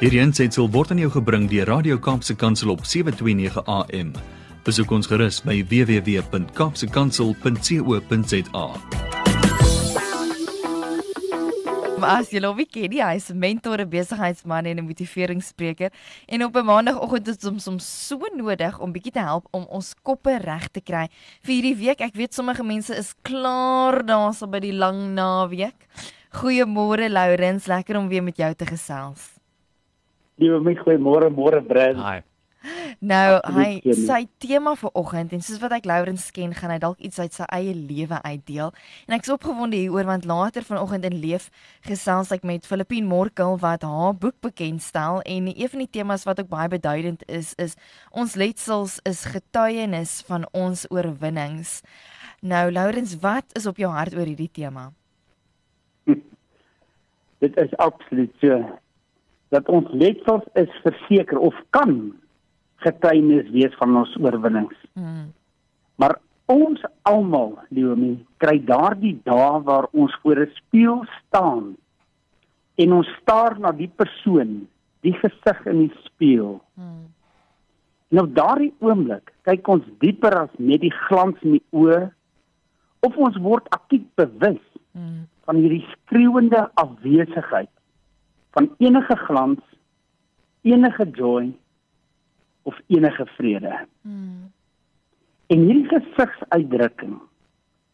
Hierdie aanseit word aan jou gebring deur Radio Kaapse Kansel op 7:29 AM. Besoek ons gerus by www.kapsekansel.co.za. As jy nou weet, hy is 'n mentor, 'n besigheidsman en 'n motiveringsspreker en op 'n maandagooggend is dit soms so nodig om bietjie te help om ons koppe reg te kry vir hierdie week. Ek weet sommige mense is klaar daarso by die lang naweek. Goeiemôre Lourens, lekker om weer met jou te gesels. Liewe my goeiemôre, môre Brad. Hi. Nou, Absoluut, hy sy tema vir oggend en soos wat ek Lourens ken, gaan hy dalk iets uit sy eie lewe uitdeel. En ek's opgewonde hieroor want later vanoggend in Leef gesels ek met Filippine Morkel wat haar boek bekendstel en een van die temas wat ook baie beduidend is is ons letsels is getuienis van ons oorwinnings. Nou Lourens, wat is op jou hart oor hierdie tema? Dit is absoluut so dat ons letsels is verseker of kan getuienis wees van ons oorwinnings. Hmm. Maar ons almal, Leonie, kry daardie dae waar ons voor 'n spieël staan en ons staar na die persoon, die gesig in die spieël. Hmm. En op daardie oomblik kyk ons dieper as net die glans in die oë of ons word aktief bewus Hmm. van hierdie skreeuende afwesigheid van enige glans, enige joy of enige vrede. Hmm. En hierdie gesigsuitdrukking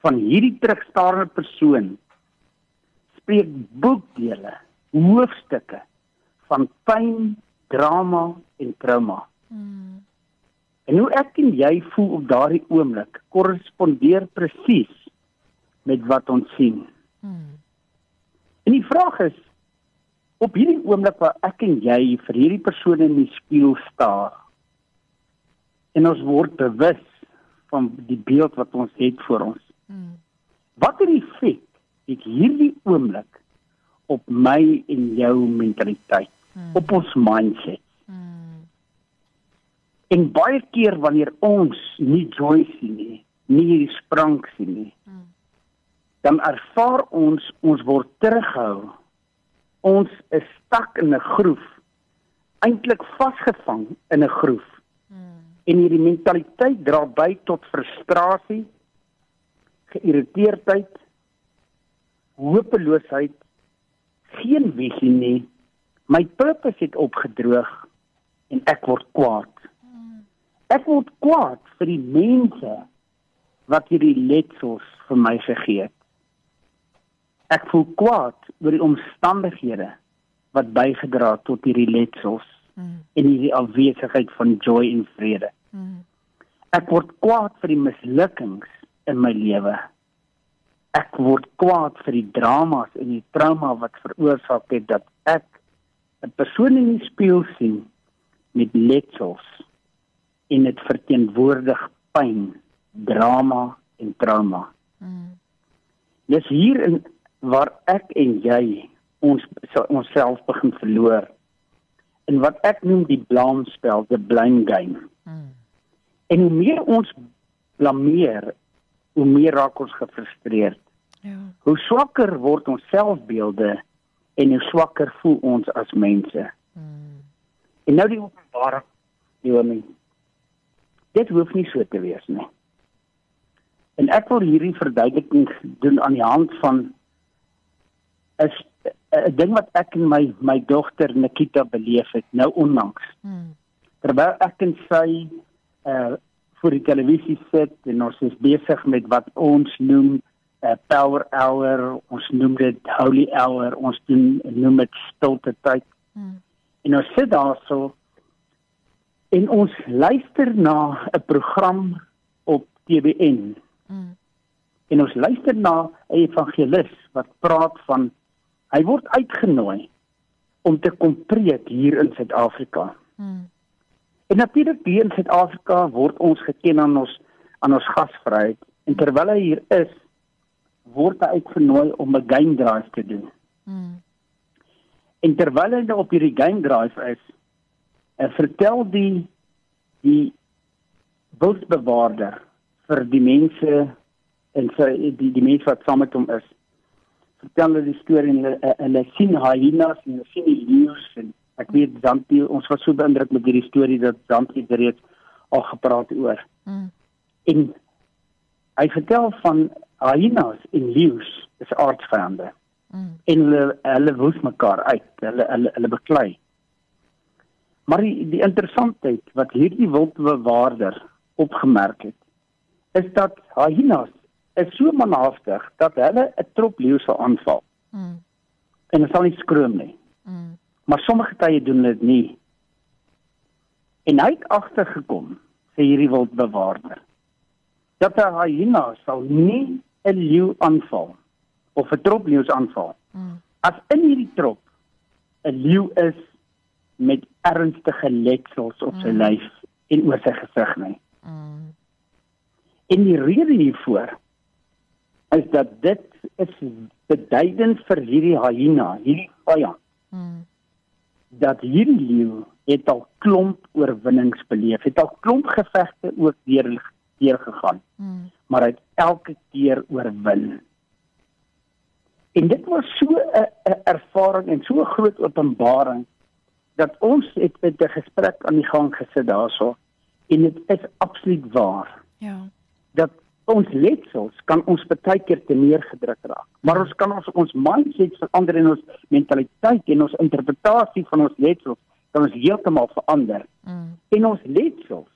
van hierdie terugstarende persoon spreek boekdele, hoofstukke van pyn, drama en trauma. Hmm. En hoe ek en jy voel op daardie oomblik korrespondeer presies met wat ons sien. Hmm. En die vraag is op hierdie oomblik waar ek en jy vir hierdie persoon in die spieël staar en ons word bewus van die beeld wat ons het voor ons. Hmm. Watter effek het hierdie oomblik op my en jou mentaliteit, Hmm. op ons mindset? Hmm. En baie keer wanneer ons nie joy sien nie, nie hierdie sprank sien nie, Hmm. dan ervaar ons ons word teruggehou. Ons is stak in 'n groef, eintlik vasgevang in 'n groef. Hmm. En hierdie mentaliteit dra by tot frustrasie, geïrriteerdheid, hopeloosheid, geen visie nie. My purpose het opgedroog en ek word kwaad. Ek word kwaad vir die mense wat hierdie letsels vir my gegee het. Ek voel kwaad oor die omstandighede wat bygedra het tot hierdie letsels Hmm. en hierdie afwesigheid van joy en vrede. Hmm. Ek word kwaad vir die mislukkings in my lewe. Ek word kwaad vir die dramas en die trauma wat veroorsaak het dat ek 'n persoon in die spieël sien met letsels en dit verteenwoordig pyn, drama en trauma. Hmm. Dis hier in waar ek en jy ons so- onsself begin verloor. In wat ek noem die blaamspel, the blame game. Hmm. En hoe meer ons blameer, hoe meer raak ons gefrustreerd. Ja. Hoe swakker word ons selfbeelde en hoe swakker voel ons as mense. Hmm. En nou die openbaring, Johan. Dit hoef nie so te wees nie. En ek wil hierdie verduideliking doen aan die hand van 'n s- 'n ding wat ek en my my dogter Nikita beleef het nou onlangs. Hmm. terwyl ek en sy uh voor die televisie sit en ons is besig met wat ons noem 'n uh, power hour, ons noem dit holy hour, ons doen noem dit stilte tyd. Hmm. En ons sit daarso en ons luister na 'n program op TBN Hmm. en ons luister na 'n evangelis wat praat van hy word uitgenooi om te kom preek hier in Suid-Afrika. Hmm. En natuurlik hier in Suid-Afrika word ons geken aan ons aan ons gasvryheid en terwyl hy hier is, word hy uitgenooi om 'n game drive te doen. Hmm. En terwyl hy nou op hierdie game drive is, en vertel die die wildbewaarder vir die mense en sy die die mense wat saam met hom is. Vertel hulle die storie en hulle, hulle sien hyenas en hulle sien die leeu's en Ek weet Zanti, ons was so beïndruk met hierdie storie dat Zanti reeds al gepraat oor. Mm. En hy vertel van hyenas en leeu's is aardsvyande. Mm. En hulle hulle woes mekaar uit. Hulle hulle hulle beklei. Maar die, die interessantheid wat hierdie wildbewaarder opgemerk het, is dat hyenas is so manhaftig dat hulle 'n trop leeu's sal aanval Mm. en hulle sal nie skroom nie. Mm. Maar sommige tye doen dit nie. En hy het agtergekom, sê hierdie wildbewaarder, dat 'n hyena sal nie 'n leeu aanval of 'n trop leeu's aanval Mm. as in hierdie trop 'n leeu is met ernstige letsels op sy Mm. lyf en oor sy gesig nie. Mm. En die rede hiervoor is dat dit is beduidend vir hierdie hyena, hierdie vyand Mm. dat hierdie leeu het al klomp oorwinnings beleef, het al klomp gevegte ook deur deur gegaan, Mm. maar hy het elke keer oorwin. En dit was so 'n ervaring en so 'n groot openbaring dat ons het met 'n gesprek aan die gang gesit daarso en dit is absoluut waar Ja. dat ons letsels kan ons baie keer te neergedruk raak. Maar ons kan ons ons mindset verander en ons mentaliteit en ons interpretasie van ons letsels kan ons heeltemal verander. Mm. En ons letsels,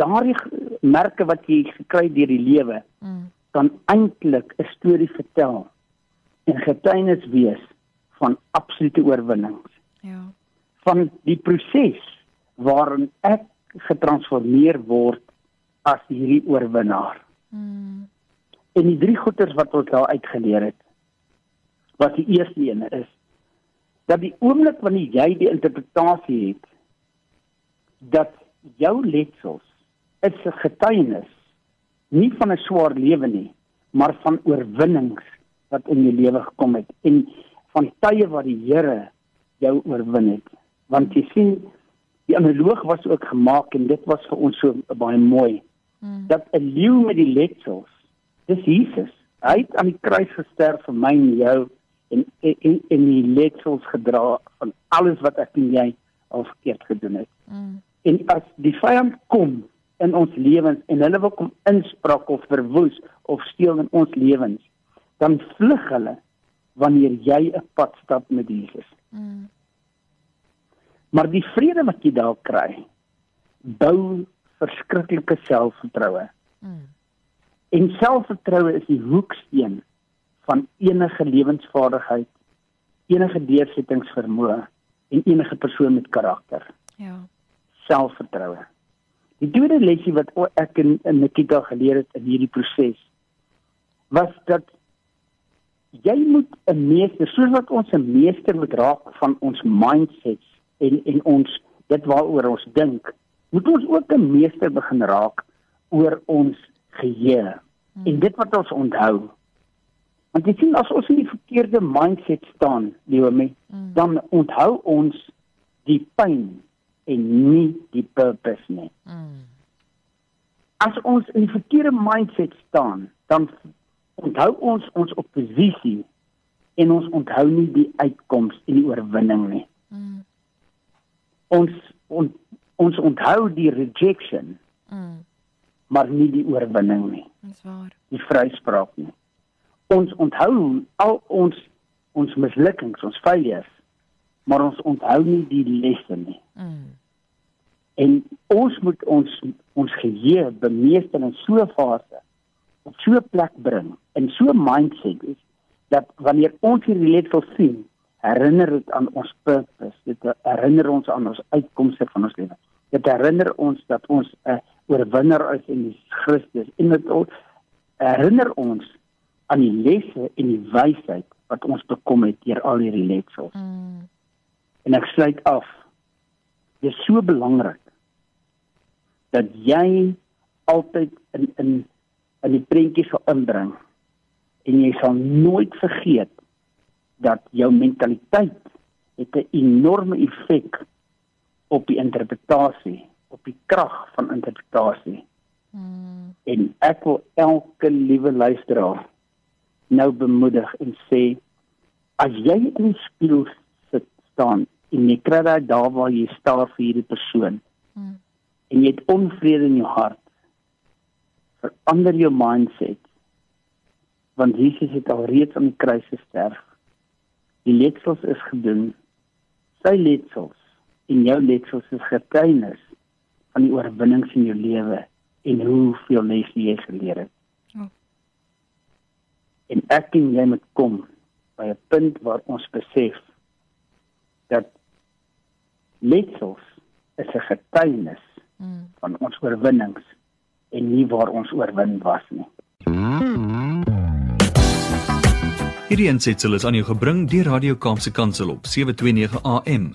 daardie merke wat jy gekry deur die lewe, Mm. kan eintlik 'n storie vertel en getuienis wees van absolute oorwinnings, Ja. van die proses waarin ek getransformeer word as hierdie oorwinnaar. Mm. En die drie goeters wat ons daar uitgeleer het, wat die eerste een is dat die oomblik wanneer jy die interpretasie het dat jou letsels is 'n getuienis nie van 'n swaar lewe nie, maar van oorwinnings wat in jou lewe gekom het en van tye wat die Here jou oorwin het. Want jy sien die analoog was ook gemaak en dit was vir ons so baie mooi Mm. dat 'n leeu met die letsels, dis Jesus. Hy het aan die kruis gesterf vir my en jou en en en die letsels gedra van alles wat ek en jy al verkeerd gedoen het. Mm. En as die vyand kom in ons lewens en hulle wil kom inspraak of verwoes of steel in ons lewens, dan vlug hulle wanneer jy 'n pad stap met Jesus. Mm. Maar die vrede wat jy daar kry, bou verskriklike selfvertroue. Mm. En selfvertroue is die hoeksteen van enige lewensvaardigheid, enige deursettingsvermoë en enige persoon met karakter. Ja. Selfvertroue. Die tweede lesie wat ek in, in Nikita geleer het in hierdie proses was dat jy moet 'n meester, soos wat ons 'n meester moet raak van ons mindsets en en ons dit waaroor ons dink, moet ons ook 'n meester begin raak oor ons geheue Mm. en dit wat ons onthou. Want jy sien as ons in die verkeerde mindset staan, Leomi, Mm. dan onthou ons die pyn en nie die purpose nie. Mm. As ons in die verkeerde mindset staan, dan onthou ons ons oppositie en ons onthou nie die uitkoms en die oorwinning nie. Mm. Ons on, ons onthou die rejection, Mm. maar nie die oorwinning nie, Dis waar. die vryspraak nie. Ons onthou al ons ons mislukkings, ons failures, maar ons onthou nie die lesse nie. Mm. En ons moet ons ons geheue bemeester in so 'n fase op so 'n plek bring in so 'n mindset is dat wanneer ons hierdie letsel sien, herinner dit aan ons purpose. Dit herinner ons aan ons uitkomste van ons lewe. Dit herinner ons dat ons 'n oorwinnaar is in Christus en dit herinner ons aan die lesse en die wysheid wat ons bekom het deur al hierdie letsels. Mm. En ek sluit af. Dit is so belangrik dat jy altyd in in in die prentjie sal inbring en jy sal nooit vergeet dat jou mentaliteit het 'n enorme effek op die interpretasie, op die krag van interpretasie. Mm. En ek wil elke liewe luisteraar nou bemoedig en sê as jy in die spieël sit staan en jy kry daai daar waar jy staan vir hierdie persoon. Mm. En jy het onvrede in jou hart. Verander jou mindset. Want Jesus het al reeds aan die kruis gesterf. Die letsels is gedoen. Sy letsels en jou letsels is getuienis van die oorwinnings in jou lewe en hoeveel les jy geleer het. Ja. En ek en jy moet kom by 'n punt waar ons besef dat letsels is 'n getuienis Mm. van ons oorwinnings en nie waar ons oorwin was nie. Hierdie aansetsel is aan jou gebring deur Radio Kaapse Kansel op 729 AM.